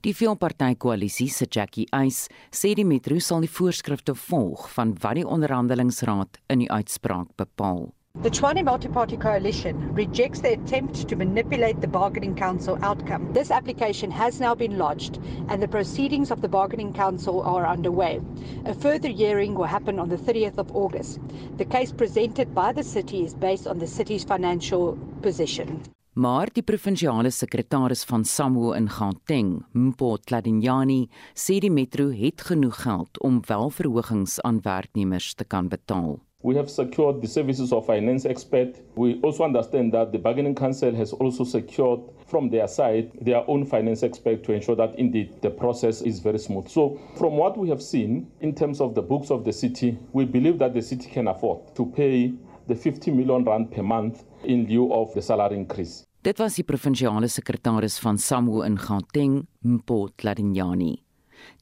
Die veelpartytjie-koalisie se Jackie Eis sê die metro sal die voorskrifte volg van wat die onderhandelingsraad in die uitspraak bepaal. The Tshwane Multi-Party Coalition rejects the attempt to manipulate the Bargaining Council outcome. This application has now been lodged and the proceedings of the Bargaining Council are underway. A further hearing will happen on the 30th of August. The case presented by the city is based on the city's financial position. Maar die provinsiale sekretaris van SAMWO in Gauteng, Mpo Tladinyani, sê die metro het genoeg geld om wel verhogings aan werknemers te kan betaal. We have secured the services of finance expert. We also understand that the bargaining council has also secured from their side their own finance expert to ensure that indeed the process is very smooth. So from what we have seen in terms of the books of the city, we believe that the city can afford to pay the 50 million rand per month in lieu of the salary increase. Dit was die provinsiale sekretaris van SAMWO in Gauteng, Mpo Tladinyani.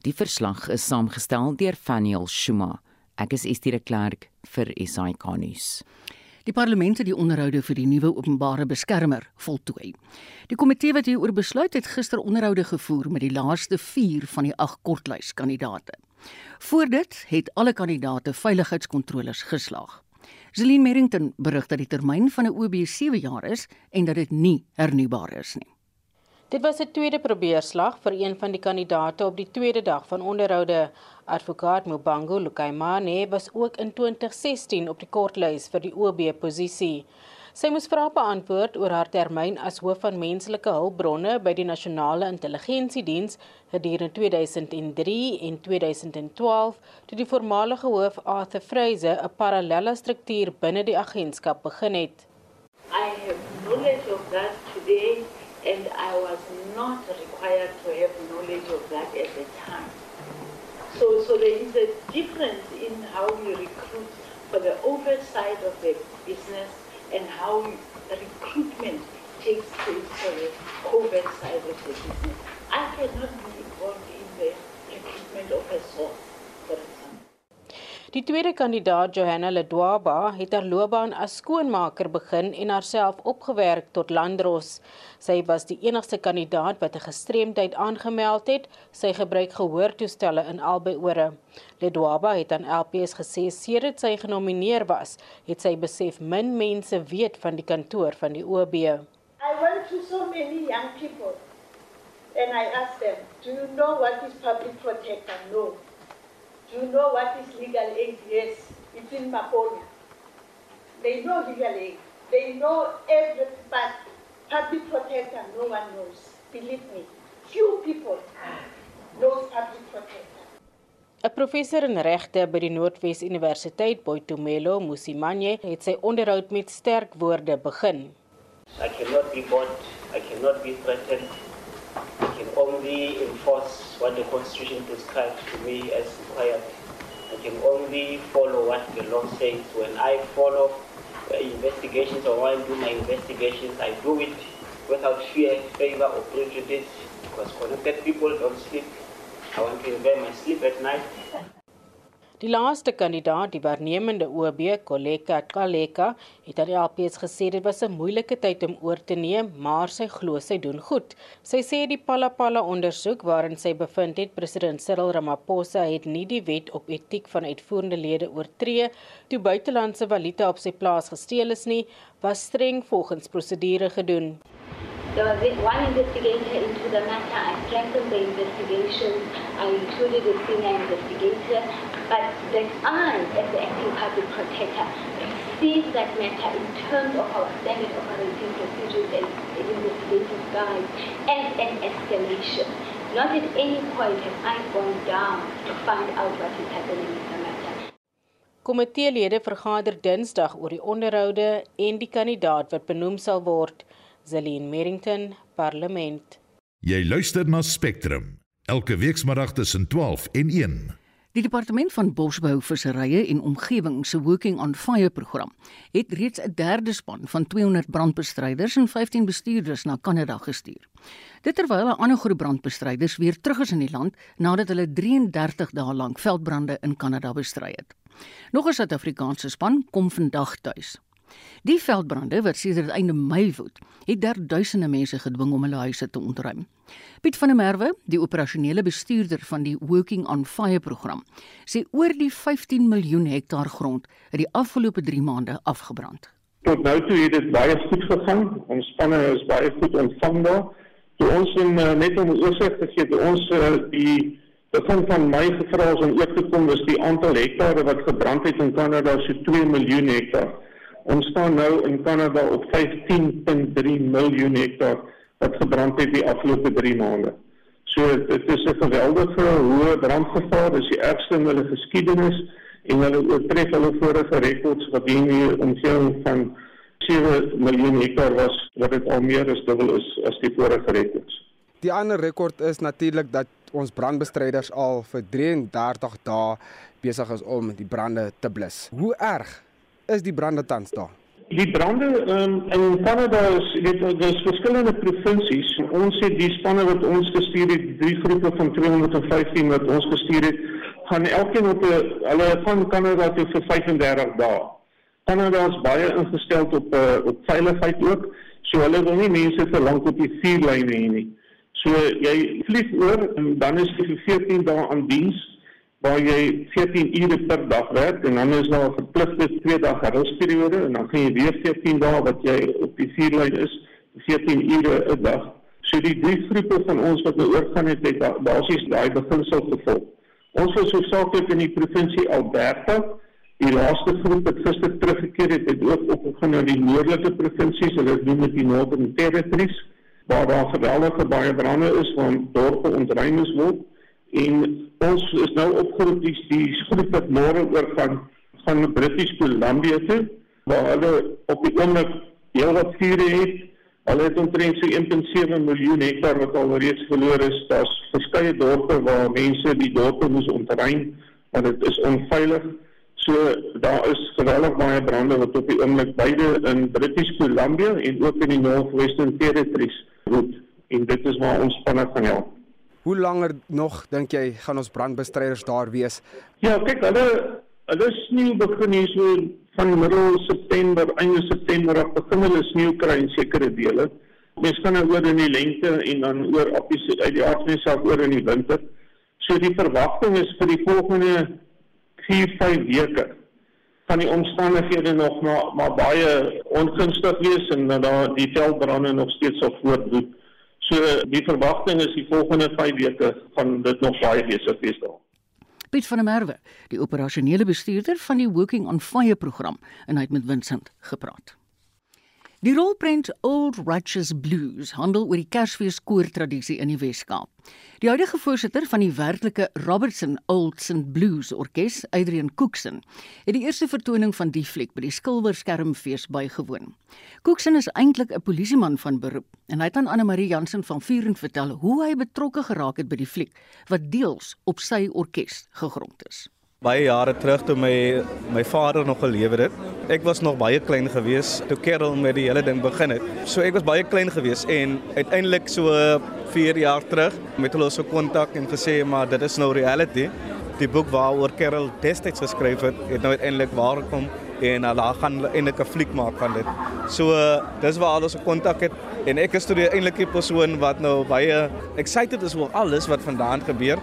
Die verslag is saamgestel deur Faniel Shuma. Ek is Estie de Klerk vir SAK nuus. Die parlement het die onderhoude vir die nuwe openbare beskermer voltooi. Die komitee wat hieroor besluit het gister onderhoude gevoer met die laaste 4 van die 8 kortlyskandidate. Voor dit het alle kandidate veiligheidskontroles geslaag. Zelin Merrington berig dat die termyn van 'n OB 7 jaar is en dat dit nie hernubaar is nie. Dit was 'n tweede probeerslag vir een van die kandidate op die tweede dag van onderhoude. Advokaat Mubango Lukaimane was ook in 2016 op die kortlys vir die OB posisie. Sy moes vrae beantwoord oor haar termyn as hoof van menslike hulpbronne by die Nasionale Intelligensiediens gedurende 2003 en 2012 toe die voormalige hoof Arthur Fraser 'n parallelle struktuur binne die agentskap begin het. I have knowledge of that today and I was not required to have knowledge of that at the time. So, so there is a difference in how we recruit for the oversight of the business and how recruitment takes place for the covert side of the business. I cannot be involved in the recruitment of a source. Die tweede kandidaat, Johanna Ledwaba, het haar loopbaan as skoonmaker begin en haarself opgewerk tot landdros. Sy was die enigste kandidaat wat 'n gestremdheid aangemeld het. Sy gebruik gehoortoestelle in albei ore. Ledwaba het aan LPS gesê sedert sy genomineer was, het sy besef min mense weet van die kantoor van die OB. I went to so many young people and I asked them, Do you know what is public protector? No. You know what is legal aid? Yes. It's in Maponi. They know legal aid. They know everything, but public protector, no one knows. Believe me. Few people knows public protector. 'n Professor in regte by die Noordwes Universiteit, Boitumelo Musimanye, het sy onderhoud met sterk woorde begin. I cannot be bought, I cannot be threatened. I can only enforce what the constitution prescribes to me as required. I can only follow what the law says. When I follow investigations or when I do my investigations, I do it without fear, favor or prejudice because connected people don't sleep I want to enjoy my sleep at night. Die laaste kandidaat, die waarnemende OB, Koleka Kaleka, het aan die APS gesê dit was 'n moeilike tyd om oor te neem, maar sy glo sy doen goed. Sy sê die Palapala ondersoek waarin sy bevind het president Cyril Ramaphosa het nie die wet op etiek van uitvoerende lede oortree toe buitelandse valuta op sy plaas gesteel is nie, was streng volgens prosedure gedoen. There was one investigator into the matter. I strengthened the investigation. I included a senior investigator. But that I, as the acting public protector, perceive that matter in terms of our standard operating procedures and investigative guides as an escalation. Not at any point have I gone down to find out what is happening in the matter. Komiteelede vergader Dinsdag oor die onderhoude en die kandidaat wat benoem sal word. Zelin Merrington, Parlement. Jy luister na Spectrum elke weekmiddag tussen 12 en 1. Die departement van bosbou, visserye en omgewing se Working on Fire program het reeds 'n derde span van 200 brandbestryders en 15 bestuurders na Kanada gestuur. Dit terwyl 'n ander groep brandbestryders weer terug is in die land nadat hulle 33 dae lank veldbrande in Kanada bestry het. Nog 'n Suid-Afrikaanse span kom vandag tuis. Die veldbrande wat sedert einde Mei woed, het daar duisende mense gedwing om hulle huise te ontruim. Piet van der Merwe, die operasionele bestuurder van die Working on Fire program, sê oor die 15 miljoen hektaar grond het die afgelope 3 maande afgebrand. Tot nou toe het dit baie goed gegaan. Ons spanne is baie goed ontvangbaar. Toe ons in, uh, net om oorsig te gee, ons uh, die begin van Mei gevra is om oop te kom, is die aantal hektare wat gebrand het in Kanada so 2 miljoen hektaar. Ons staan nou in Kanada op 15.3 miljoen hektaar wat gebrand het die afgelope 3 maande. So dit is 'n geweldige hoë brandgevaar, dis die ergste in hulle geskiedenis en hulle oortref hulle vorige rekords wat in die omgewing van 7 miljoen hektaar was wat dit al meer as dubbel is as die vorige rekords. Die ander rekord is natuurlik dat ons brandbestryders al vir 33 dae besig is om die brande te blus. Hoe erg is die brande tans daar? Die brande um, in Kanada is weet daar's verskillende provinsies. Ons het die spanne wat ons gestuur het, drie groepe van 215 wat ons gestuur het, gaan elkeen op 'n hulle van Kanada toe vir 35 dae. Kanada is baie ingestel op uh, op veiligheid ook. So hulle wil nie mense vir lank op die vuurlyne hê nie. So jy vlieg oor en dan is jy vir 14 dae aan diens waar jy 14 ure per dag werk en dan is daar 'n verpligte 2 dae rusperiode en dan gaan jy weer 14 dae wat jy op die vuurlyn is, 14 ure 'n dag. So die drie groepe van ons wat nou oorgaan het, het basies daai beginsel gevolg. Ons was hoofsaaklik in die provinsie Alberta. Die laaste groep het gister teruggekeer het, het ook opgegaan na die noordelike provinsies, hulle noem dit die Northern Territories, waar daar geweldige baie brande is waar dorpe ontruim is word en ons is nou opgeroep die die wat môre oor gaan van British Columbia toe waar hulle op die oomblik heel wat vure het. Hulle het omtrent so 1.7 miljoen hektaar wat al reeds verloor is. Daar's verskeie dorpe waar mense die dorpe moes ontruim want dit is onveilig. So daar is geweldig baie brande wat op die oomblik beide in British Columbia en ook in die Northwestern Territories woed en dit is waar ons spanne gaan help Hoe langer nog dink jy gaan ons brandbestryders daar wees? Ja, kyk, hulle hulle sneeu begin hier so van middel September, einde September af begin hulle sneeu kry in sekere dele. Mens kan nou oor in die lente en dan oor op die uit die aardse self oor in die winter. So die verwagting is vir die volgende 4-5 weke van die omstandighede nog maar maar baie ongunstig wees en dat daar die veldbrande nog steeds sal voortduur. So die verwagting is die volgende 5 weke gaan dit nog baie besig wees daar. Piet van der Merwe, die operasionele bestuurder van die Working on Fire program, en hy het met Vincent gepraat. Die rolprent Old Righteous Blues handel oor die Kersfees koortradisie in die Wes-Kaap. Die huidige voorsitter van die werklike Robertson Old St Blues Orkees, Adrian Cookson, het die eerste vertoning van die fliek by die Skilwerskermfees bygewoon. Cookson is eintlik 'n polisieman van beroep en hy het aan Anne Marie Jansen van Vuren vertel hoe hy betrokke geraak het by die fliek wat deels op sy orkes gegrond is. Baie jare terug toe my my vader nog gelewe het. Ek was nog baie klein gewees toe Kerel met die hele ding begin het. So ek was baie klein gewees en uiteindelik so 4 jaar terug met hulle so kontak en gesê maar dit is nou reality. Die boek waaroor Kerel destyds geskryf het, het nou uiteindelik waar gekom en hulle gaan eintlik 'n fliek maak van dit. So dis waar hulle so kontak het en ek is toe die eintlike persoon wat nou baie excited is oor alles wat vandaan gebeur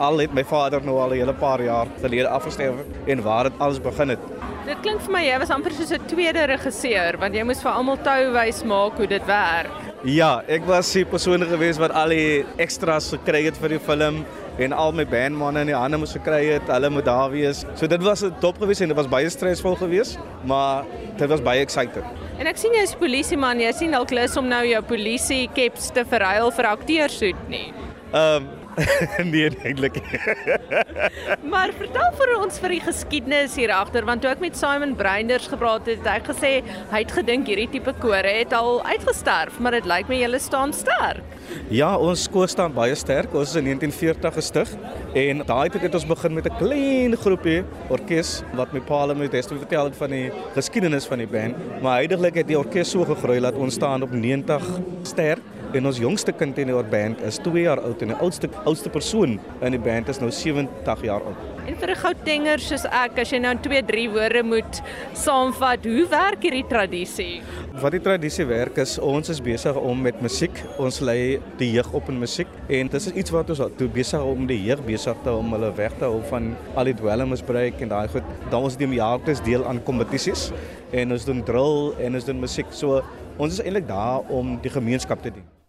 al het my vader nou al 'n hele paar jaar gelede afgestorf en waar dit alles begin het. Dit klink vir my jy was amper soos 'n tweede regisseur want jy moes vir almal touwys maak hoe dit werk. Ja, ek was die persoon gewees wat al die extras gekry het vir die film en al my bandmanne in die hande moes gekry het. Hulle moet daar wees. So dit was 'n top gewees en dit was baie stresvol geweest, maar dit was baie excited. En ek sien jy is polisieman, jy sien dalk lus om nou jou polisie keps te verruil vir akteurshoed nie. Ehm um, nee eintlik. maar vertel vir ons vir die geskiedenis hier agter want toe ek met Simon Breinders gepraat het, het hy gesê hy het gedink hierdie tipe kore het al uitgesterf, maar dit lyk my julle staan sterk. Ja, ons koor staan baie sterk. Ons is in 1940 gestig en daai tyd het ons begin met 'n klein groepie orkes wat my pa my het vertel het van die geskiedenis van die band, maar heidaglik het die orkes so gegroei dat ons staan op 90 sterk En ons jongste kind in die band is 2 jaar oud en die oudste oudste persoon in die band is nou 70 jaar oud. En vir 'n goutenger soos ek, as jy nou 2, 3 woorde moet saamvat, hoe werk hierdie tradisie? Wat die tradisie werk is ons is besig om met musiek, ons lei die jeug op in musiek en dit is iets wat ons toe besig om die jeug besig te om hulle weg te hou van al die dwelmmisbruik en daai goed. Dan ons neem jaarliks deel aan kompetisies en ons doen drill en ons doen musiek. So ons is eintlik daar om die gemeenskap te dien.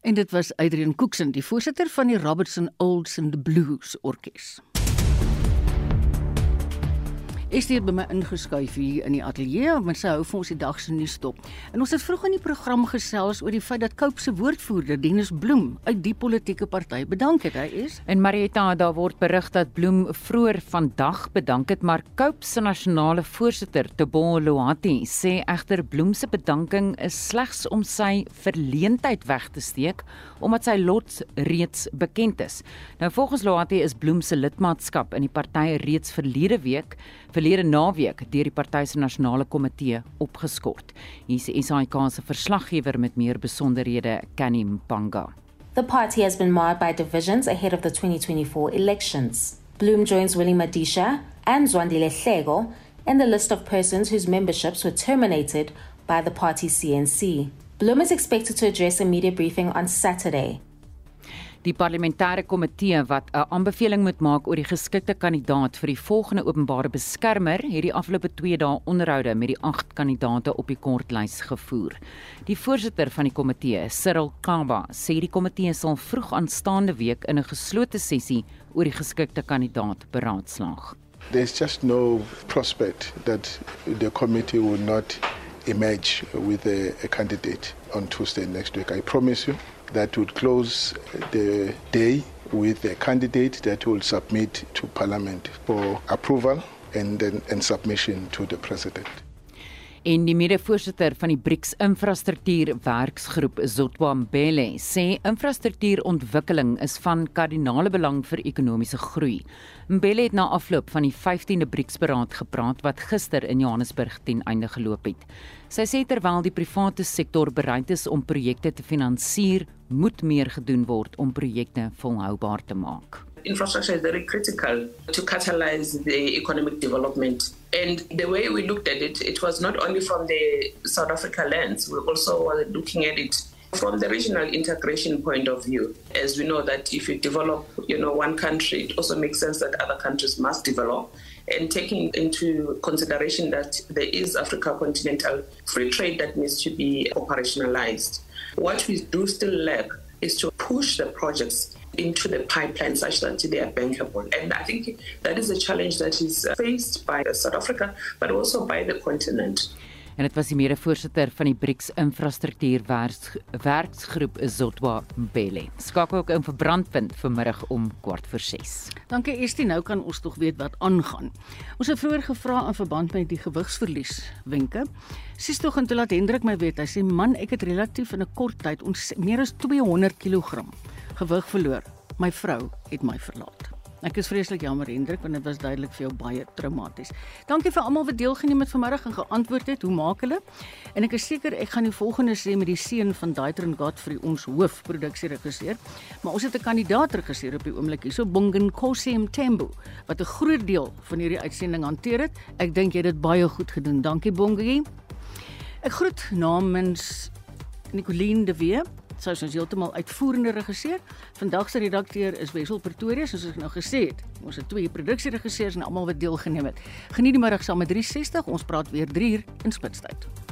En dit was Adrian Cookson, die voorsitter van die Robertson Olds and Blues Orkees. Is dit by my ingeskuif hier in die ateljee om sy hou vir ons die dag se nuus dop. En ons het vroeg in die program gesels oor die feit dat Cope se woordvoerder Dennis Bloem uit die politieke party bedank het. Hy is En Marietta, daar word berig dat Bloem vroeër vandag bedank het, maar Cope se nasionale voorsitter, Tebo Loati, sê egter Bloem se bedanking is slegs om sy verleentheid weg te steek omdat sy lot reeds bekend is. Nou volgens Loati is Bloem se lidmaatskap in die party reeds verlede week verlede naweek deur die party se nasionale komitee opgeskort. Hier is SAIK se verslaggewer met meer besonderhede, Kenny Mpanga. The party has been marred by divisions ahead of the 2024 elections. Bloom joins Willie Madisha and Zwandile Hlego in the list of persons whose memberships were terminated by the party CNC. Bloom is expected to address a media briefing on Saturday. Die parlementêre komitee wat 'n aanbeveling moet maak oor die geskikte kandidaat vir die volgende openbare beskermer, het die afgelope 2 dae onderhoude met die 8 kandidaate op die kortlys gevoer. Die voorsitter van die komitee, Cyril Kaba, sê die komitee sal vroeg aanstaande week in 'n geslote sessie oor die geskikte kandidaat beraadslaag. There's just no prospect that the committee will not emerge with a, a candidate on Tuesday next week. I promise you. That would close the day with a candidate that will submit to Parliament for approval and then and submission to the President. En die mede-voorsitter van die BRICS Infrastruktuur Werksgroep, Zotwa Mbele, sê infrastruktuurontwikkeling is van kardinale belang vir ekonomiese groei. Mbele het na afloop van die 15de BRICS-beraad gepraat wat gister in Johannesburg ten einde geloop het. Sy sê terwyl die private sektor bereid is om projekte te finansier, moet meer gedoen word om projekte volhoubaar te maak. infrastructure is very critical to catalyze the economic development. And the way we looked at it, it was not only from the South Africa lens, we also were looking at it from the regional integration point of view. As we know that if you develop, you know, one country, it also makes sense that other countries must develop. And taking into consideration that there is Africa continental free trade that needs to be operationalized. What we do still lack is to push the projects into the pipeline such that they are bankable. And I think that is a challenge that is faced by South Africa, but also by the continent. En dit was die mede-voorsitter van die BRICS Infrastruktuur Werksgroep Zotwa Mbele. Skakel ook in vir brandpunt vanmiddag om kwart voor 6. Dankie Estie, nou kan ons tog weet wat aangaan. Ons het vroeër gevra in verband met die gewigsverlies wenke. Sies tog en toe laat Hendrik my weet, hy sê man, ek het relatief in 'n kort tyd ons meer as 200 kg gewig verloor. My vrou het my verlaat. Ek is vreeslik jammer Hendrik want dit was duidelik vir jou baie traumaties. Dankie vir almal wat deelgeneem het vanmiddag en geantwoord het. Hoe maak hulle? En ek is seker ek gaan die volgende sê met die seun van Daitron Godfrey ons hoofproduksieregisseur. Maar ons het 'n kandidaat regisseur op die oomblik hier, so Bongen Kosi Mtembu wat 'n groot deel van hierdie uitsending hanteer het. Ek dink jy het dit baie goed gedoen. Dankie Bongie. Ek groet namens Nicoline de Wee Sy is ons heeltemal uitvoerende regisseur. Vandag se redakteur is Wessel Pretoria, soos ek nou gesê het. Ons het twee produksieregisseurs en almal wat deelgeneem het. Geniet die middag saam met 360. Ons praat weer 3 uur in Spitstyd.